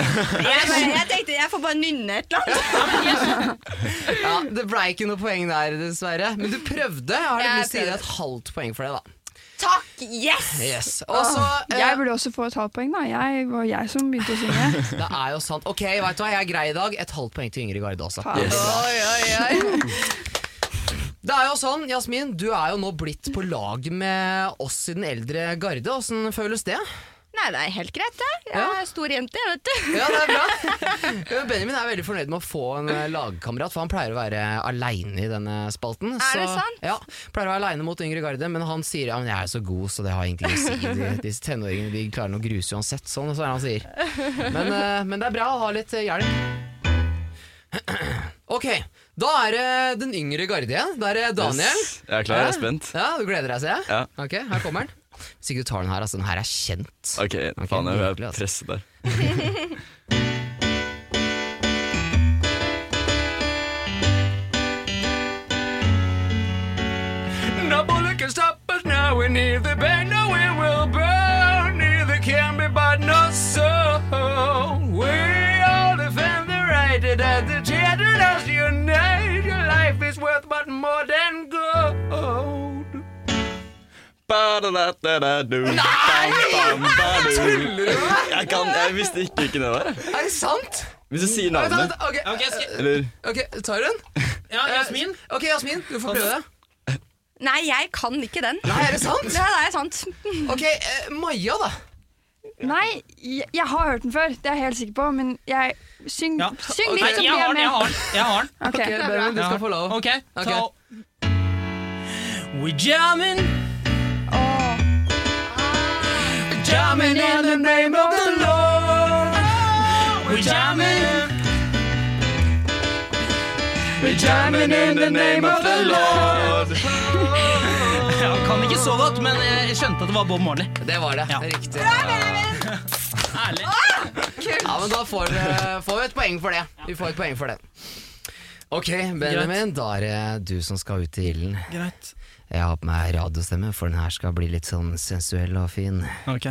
Jeg, bare, jeg tenkte jeg får bare nynne et eller annet. Ja, det ble ikke noe poeng der, dessverre. Men du prøvde. Jeg har Jeg lyst til å gi deg et halvt poeng for det, da. Takk! Yes! Yes. Og så eh, Jeg burde også få et halvt poeng, da. Jeg var jeg som begynte å synge. Det er jo sant. Ok, vet du hva, jeg er grei i dag. Et halvt poeng til Ingrid Garde også. Yes. Oi, oi, oi. Det er jo sånn, Jasmin, du er jo nå blitt på lag med oss i den eldre garde. Åssen føles det? Nei, det er helt greit, det. Jeg Ja. er stor jente, jeg, vet du. Ja, det er bra. Benjamin er veldig fornøyd med å få en eh, lagkamerat, for han pleier å være aleine i denne spalten. Er det sant? Ja, pleier å være aleine mot yngre garde, men han sier ja, men jeg er så god, så det har egentlig ikke å si. De, disse tenåringene de klarer noe gruse uansett, sånn, så er det han sier. Men, eh, men det er bra å ha litt eh, hjelp. Ok, da er det den yngre garde igjen. Da er det Daniel. Yes. Jeg er klar, jeg er spent. Ja, Du gleder deg, ser jeg? Ja. Ok, her kommer den. Hvis ikke du tar den her, altså. Den her er kjent. Ok, okay faen, jeg vil altså. presset der. No bullet can stop us now. We need bang, no, we will burn. Neither can be but not so. We all defend the right that the children us unite. Your life is worth but more Ba-do. Tuller du med meg? Jeg, kan, jeg visste ikke hvilken det var. Er det sant? Hvis du sier navnet ok, Ok, skal, Eller ok, tar du den? ja, Jasmin. Ok, Jasmin, du får prøve det. Nei, jeg kan ikke den. Nei, er det sant? Ja, det er sant. Ok, eh, Maja, da. Nei, jeg, jeg har hørt den før, det er jeg helt sikker på, men jeg Syng, Ja. syng Ok, litt, så jeg blir har jeg den, jeg har den. Jeg har den. Ok. Ok, Benjamin, du skal få lov. Ok, Ok. så We jamming Jamming in the name of the Lord We're jamming We're jamming in the name of the Lord Jeg kan ikke så godt, men jeg skjønte at det var Bob Marley. Det var det. Ja. Riktig. Ærlig. Ja, men Da får, får vi et poeng for det. Vi får et poeng for det. Ok, Benjamin, da er det du som skal ut i ilden. Greit. Jeg har på meg radiostemme, for den her skal bli litt sånn sensuell og fin. Ok,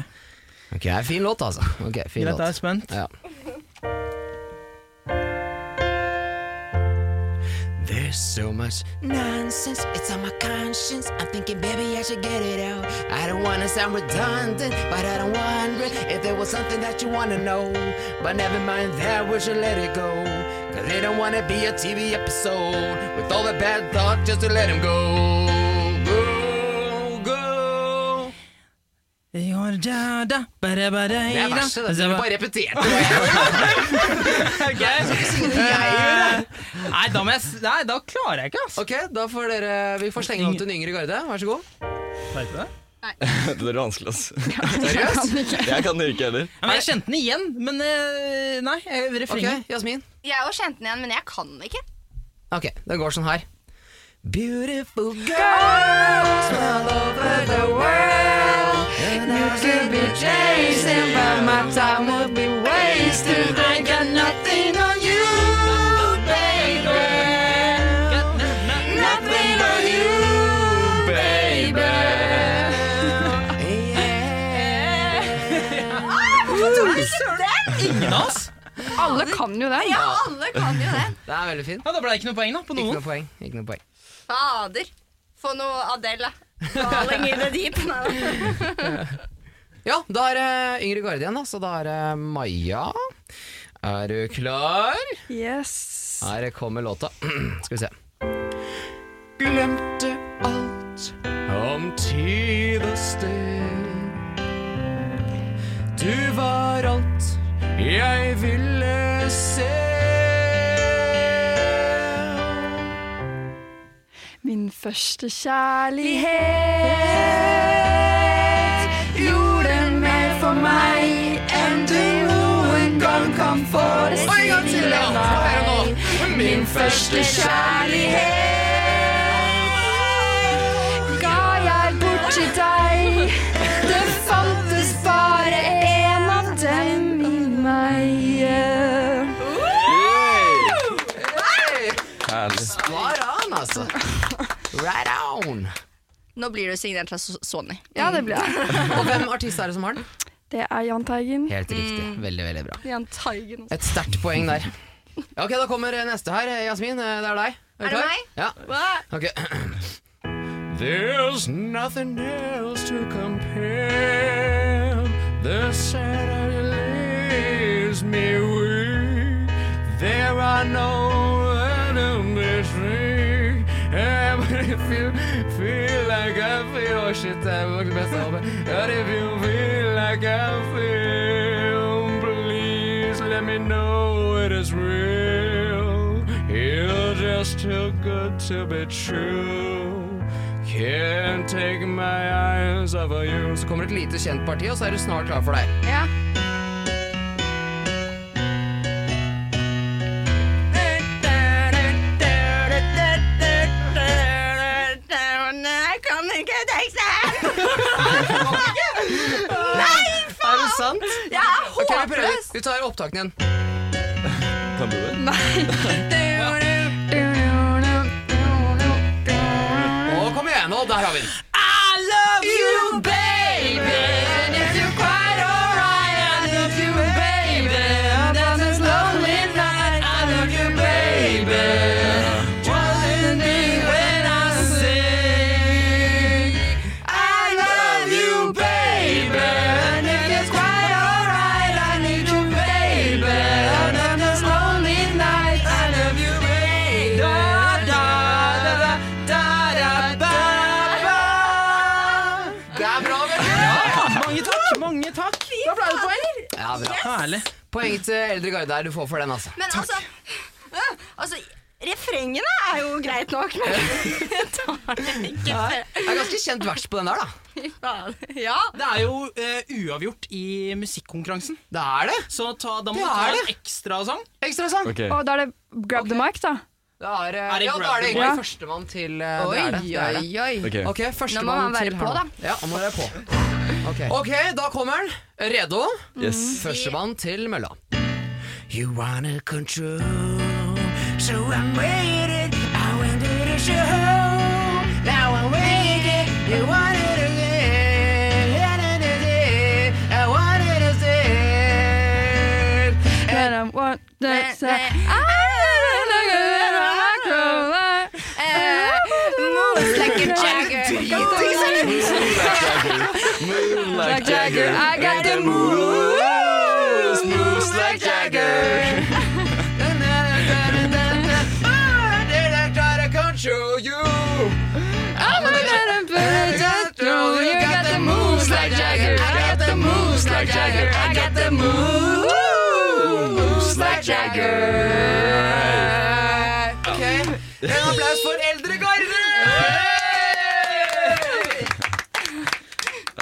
Ok, er Fin låt, altså. Ok, fin Greit, jeg er spent. Ja. There's so much nonsense, it's on my conscience. I'm thinking, baby, I should get it out. I don't wanna sound redundant, but I don't wonder if there was something that you wanna know. But never mind that, we should let it go. Cause they don't wanna be a TV episode with all the bad thoughts just to let them. Go, Det er verset, det. Du bare repeterte det. Nei, da, må jeg, nei, da klarer jeg ikke, altså. Ok, da får dere Vi får stenge om til den yngre garde. Vær så god. Vet du det? Det er vanskelig, ass. Seriøst? Jeg kan det ikke heller. Ja, men jeg kjente den igjen, men eh, Nei, jeg- Okay, refrenget. Jasmin. Jeg òg kjente den igjen, men jeg kan den ikke. Ok, det går sånn her. Beautiful girls all over the world. You could be chasing, but my time would be wasted. I got nothing on you, baby. Nothing on you, baby. Ingen av oss? alle kan jo den. Ja, alle kan jo den. Det er veldig fint. Ja, Da ble det ikke noe poeng da, på Ikke noe poeng. Ikke noe poeng. Fader. Få noe Adele, da. Falling in the deep. Ja, da er det yngre garde igjen, da. Så da er det Maja. Er du klar? Yes. Her kommer låta. Skal vi se. Glemte alt om tid og sted. Du var alt jeg ville se. Min første kjærlighet gjorde mer for meg enn du noen gang kan forestille deg. Min første kjærlighet ga jeg bort til deg. Det fantes bare en av dem i meg. Herlig. Altså. Right on. Nå blir du signert av Sony. Ja, det blir jeg. Og hvem artist er det som har den? Det er Jahn Teigen. Helt riktig. Veldig, veldig bra. Jahn Teigen. Et sterkt poeng der. Ja, Ok, Da kommer neste her. Jasmin, det er deg. Er det meg? Ja. Ok. There's nothing else to compare The Saturday leaves me weak There are no You feel like I feel Oh shit, det var ikke det av det But if you feel like I feel Please let me know it is real. You're just too good to be true. Can't take my eyes off of you. Så kommer et lite kjent parti, og så er du snart klar for deg. Ja. Teksten! Er det sant? Jeg er Ok, vi prøver. håpløs! Vi tar opptakene igjen. Kan du det? Å, kom igjen, nå, der har vi den. Ja, bra. Herlig. Poeng til eldre garde her, du får for den, altså. Men altså, øh, altså Refrengene er jo greit nok, men jeg tar det ikke Det er ganske kjent vers på den der, da. Ja. Det er jo eh, uavgjort i musikkonkurransen. Det er det. Så ta, da må Det du ta er en det. ekstra sang. Ekstra sang. Ok. Og da er det grab the mic, da. Det er, Er det ja, da er det egentlig mic? førstemann til uh, er det. det, er det. oi. Ok. okay førstemann Nå må han være på, da. Ja, han må være på. Ok, da kommer han. Redo? Yes. Førstemann til mølla. You wanna control, so I'm waiting. I went to the show, now I'm waiting. You wanted to say, I wanted to say. And I want to say, Moves like a jagger. Oh Move Like Jagger, I got the moves, moves like Jagger. Control you. I'm gonna put it through. You got the moves like Jagger. I got the moves like Jagger. I got the moves like Jagger. Ok, En applaus for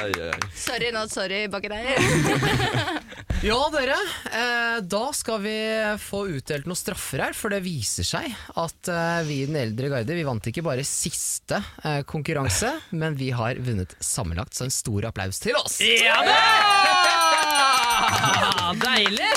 Ai, ai. Sorry, not sorry baki der. Ja, dere. Eh, da skal vi få utdelt noen straffer her, for det viser seg at eh, vi i den eldre garde vi vant ikke bare siste eh, konkurranse, men vi har vunnet sammenlagt, så en stor applaus til oss! Ja da! Deilig!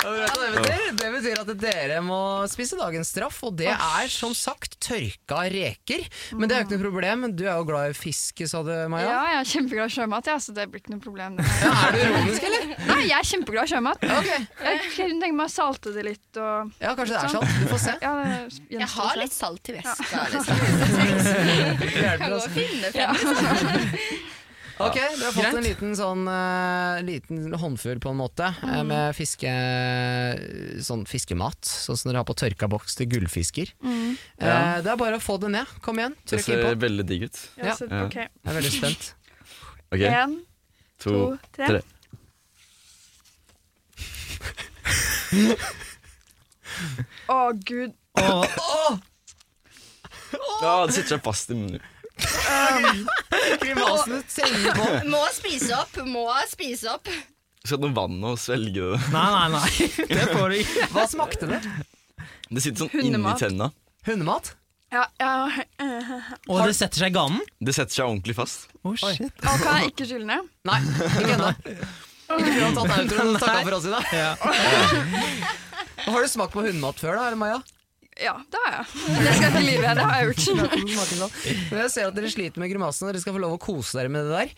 Du hva Det betyr, det betyr at dere må spise dagens straff, og det er som sagt tørka reker. Men det er jo ikke noe problem, du er jo glad i fisk, sa du, Maja? Ja, jeg er kjempeglad i sjømat, ja, så det blir ikke noe problem. Det. Ja, er du ironisk, eller? Nei, jeg er kjempeglad i sjømat. Okay. Jeg kunne tenke meg å salte det litt og Ja, kanskje det er salt. Du får se. Ja, Jeg har litt salt i veska. Liksom. Kan gå og finne frem. Ok, dere har fått en liten sånn eh, liten håndfull på en måte eh, med fiske, sånn fiskemat, sånn som dere har på tørka boks til gullfisker. Eh, det er bare å få det ned. Kom igjen, Det trykk ser innpå. veldig digg ut. Ja, Ja. så, ok. Jeg er veldig spent. Ok, En, to, to, tre. tre. Å, gud. Ja, det sitter seg fast i munnen. Grimasene teller på. Må spise opp, må spise opp. Skal ha noe vann og svelge det. Nei, nei, nei. Det får du ikke. Hva smakte det? Det sitter sånn inni Hundemat. tenna. Hundemat? Ja, ja. øh, Og det setter seg i ganen. Det setter seg ordentlig fast. Oh, shit. Og kan jeg ikke skylle ned? Nei, ikke ennå. Ikke før han har tatt autoen og takka for oss i dag. Ja. Har du smakt på hundemat før, da, eller Maja? Ja, det har jeg. Det skal jeg ikke lyve. Det har jeg gjort. Men jeg ser at dere sliter med grimasene, dere skal få lov å kose dere med det der.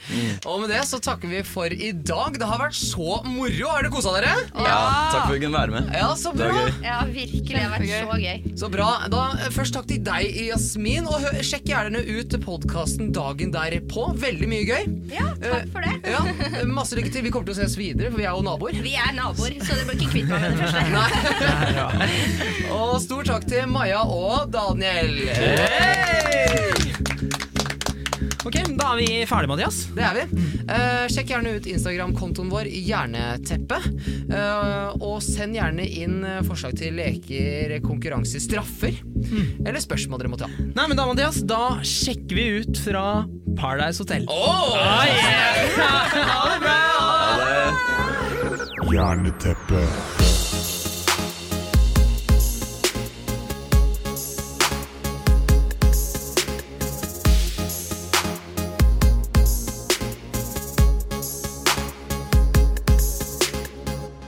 Og med det så takker vi for i dag. Det har vært så moro. Har dere kosa dere? Ja, takk for at vi kunne være med. Ja, så Det bra. var gøy. Ja, virkelig. Det har vært så gøy. Så bra. Da, eh, først takk til deg, Jasmin. Og hø- sjekk gjerne ut podkasten dagen derpå. Veldig mye gøy. Ja, takk for det. Ja, Masse lykke til. Vi kommer til å ses videre, for vi er jo naboer. Vi er naboer, så dere bør ikke kvitt meg med det første. Og stor takk til Maja og Daniel. Hey! Ok, Da er vi ferdige, Mathias. Det er vi. Uh, sjekk gjerne ut Instagram-kontoen vår Jerneteppe. Uh, og send gjerne inn eh, forslag til leker, konkurranser, straffer. Eller spørsmål dere måtte ha. Nei, men da, Mathias, da sjekker vi ut fra Paradise Hotel. Oh! Ah, yeah. Ha det bra! Ha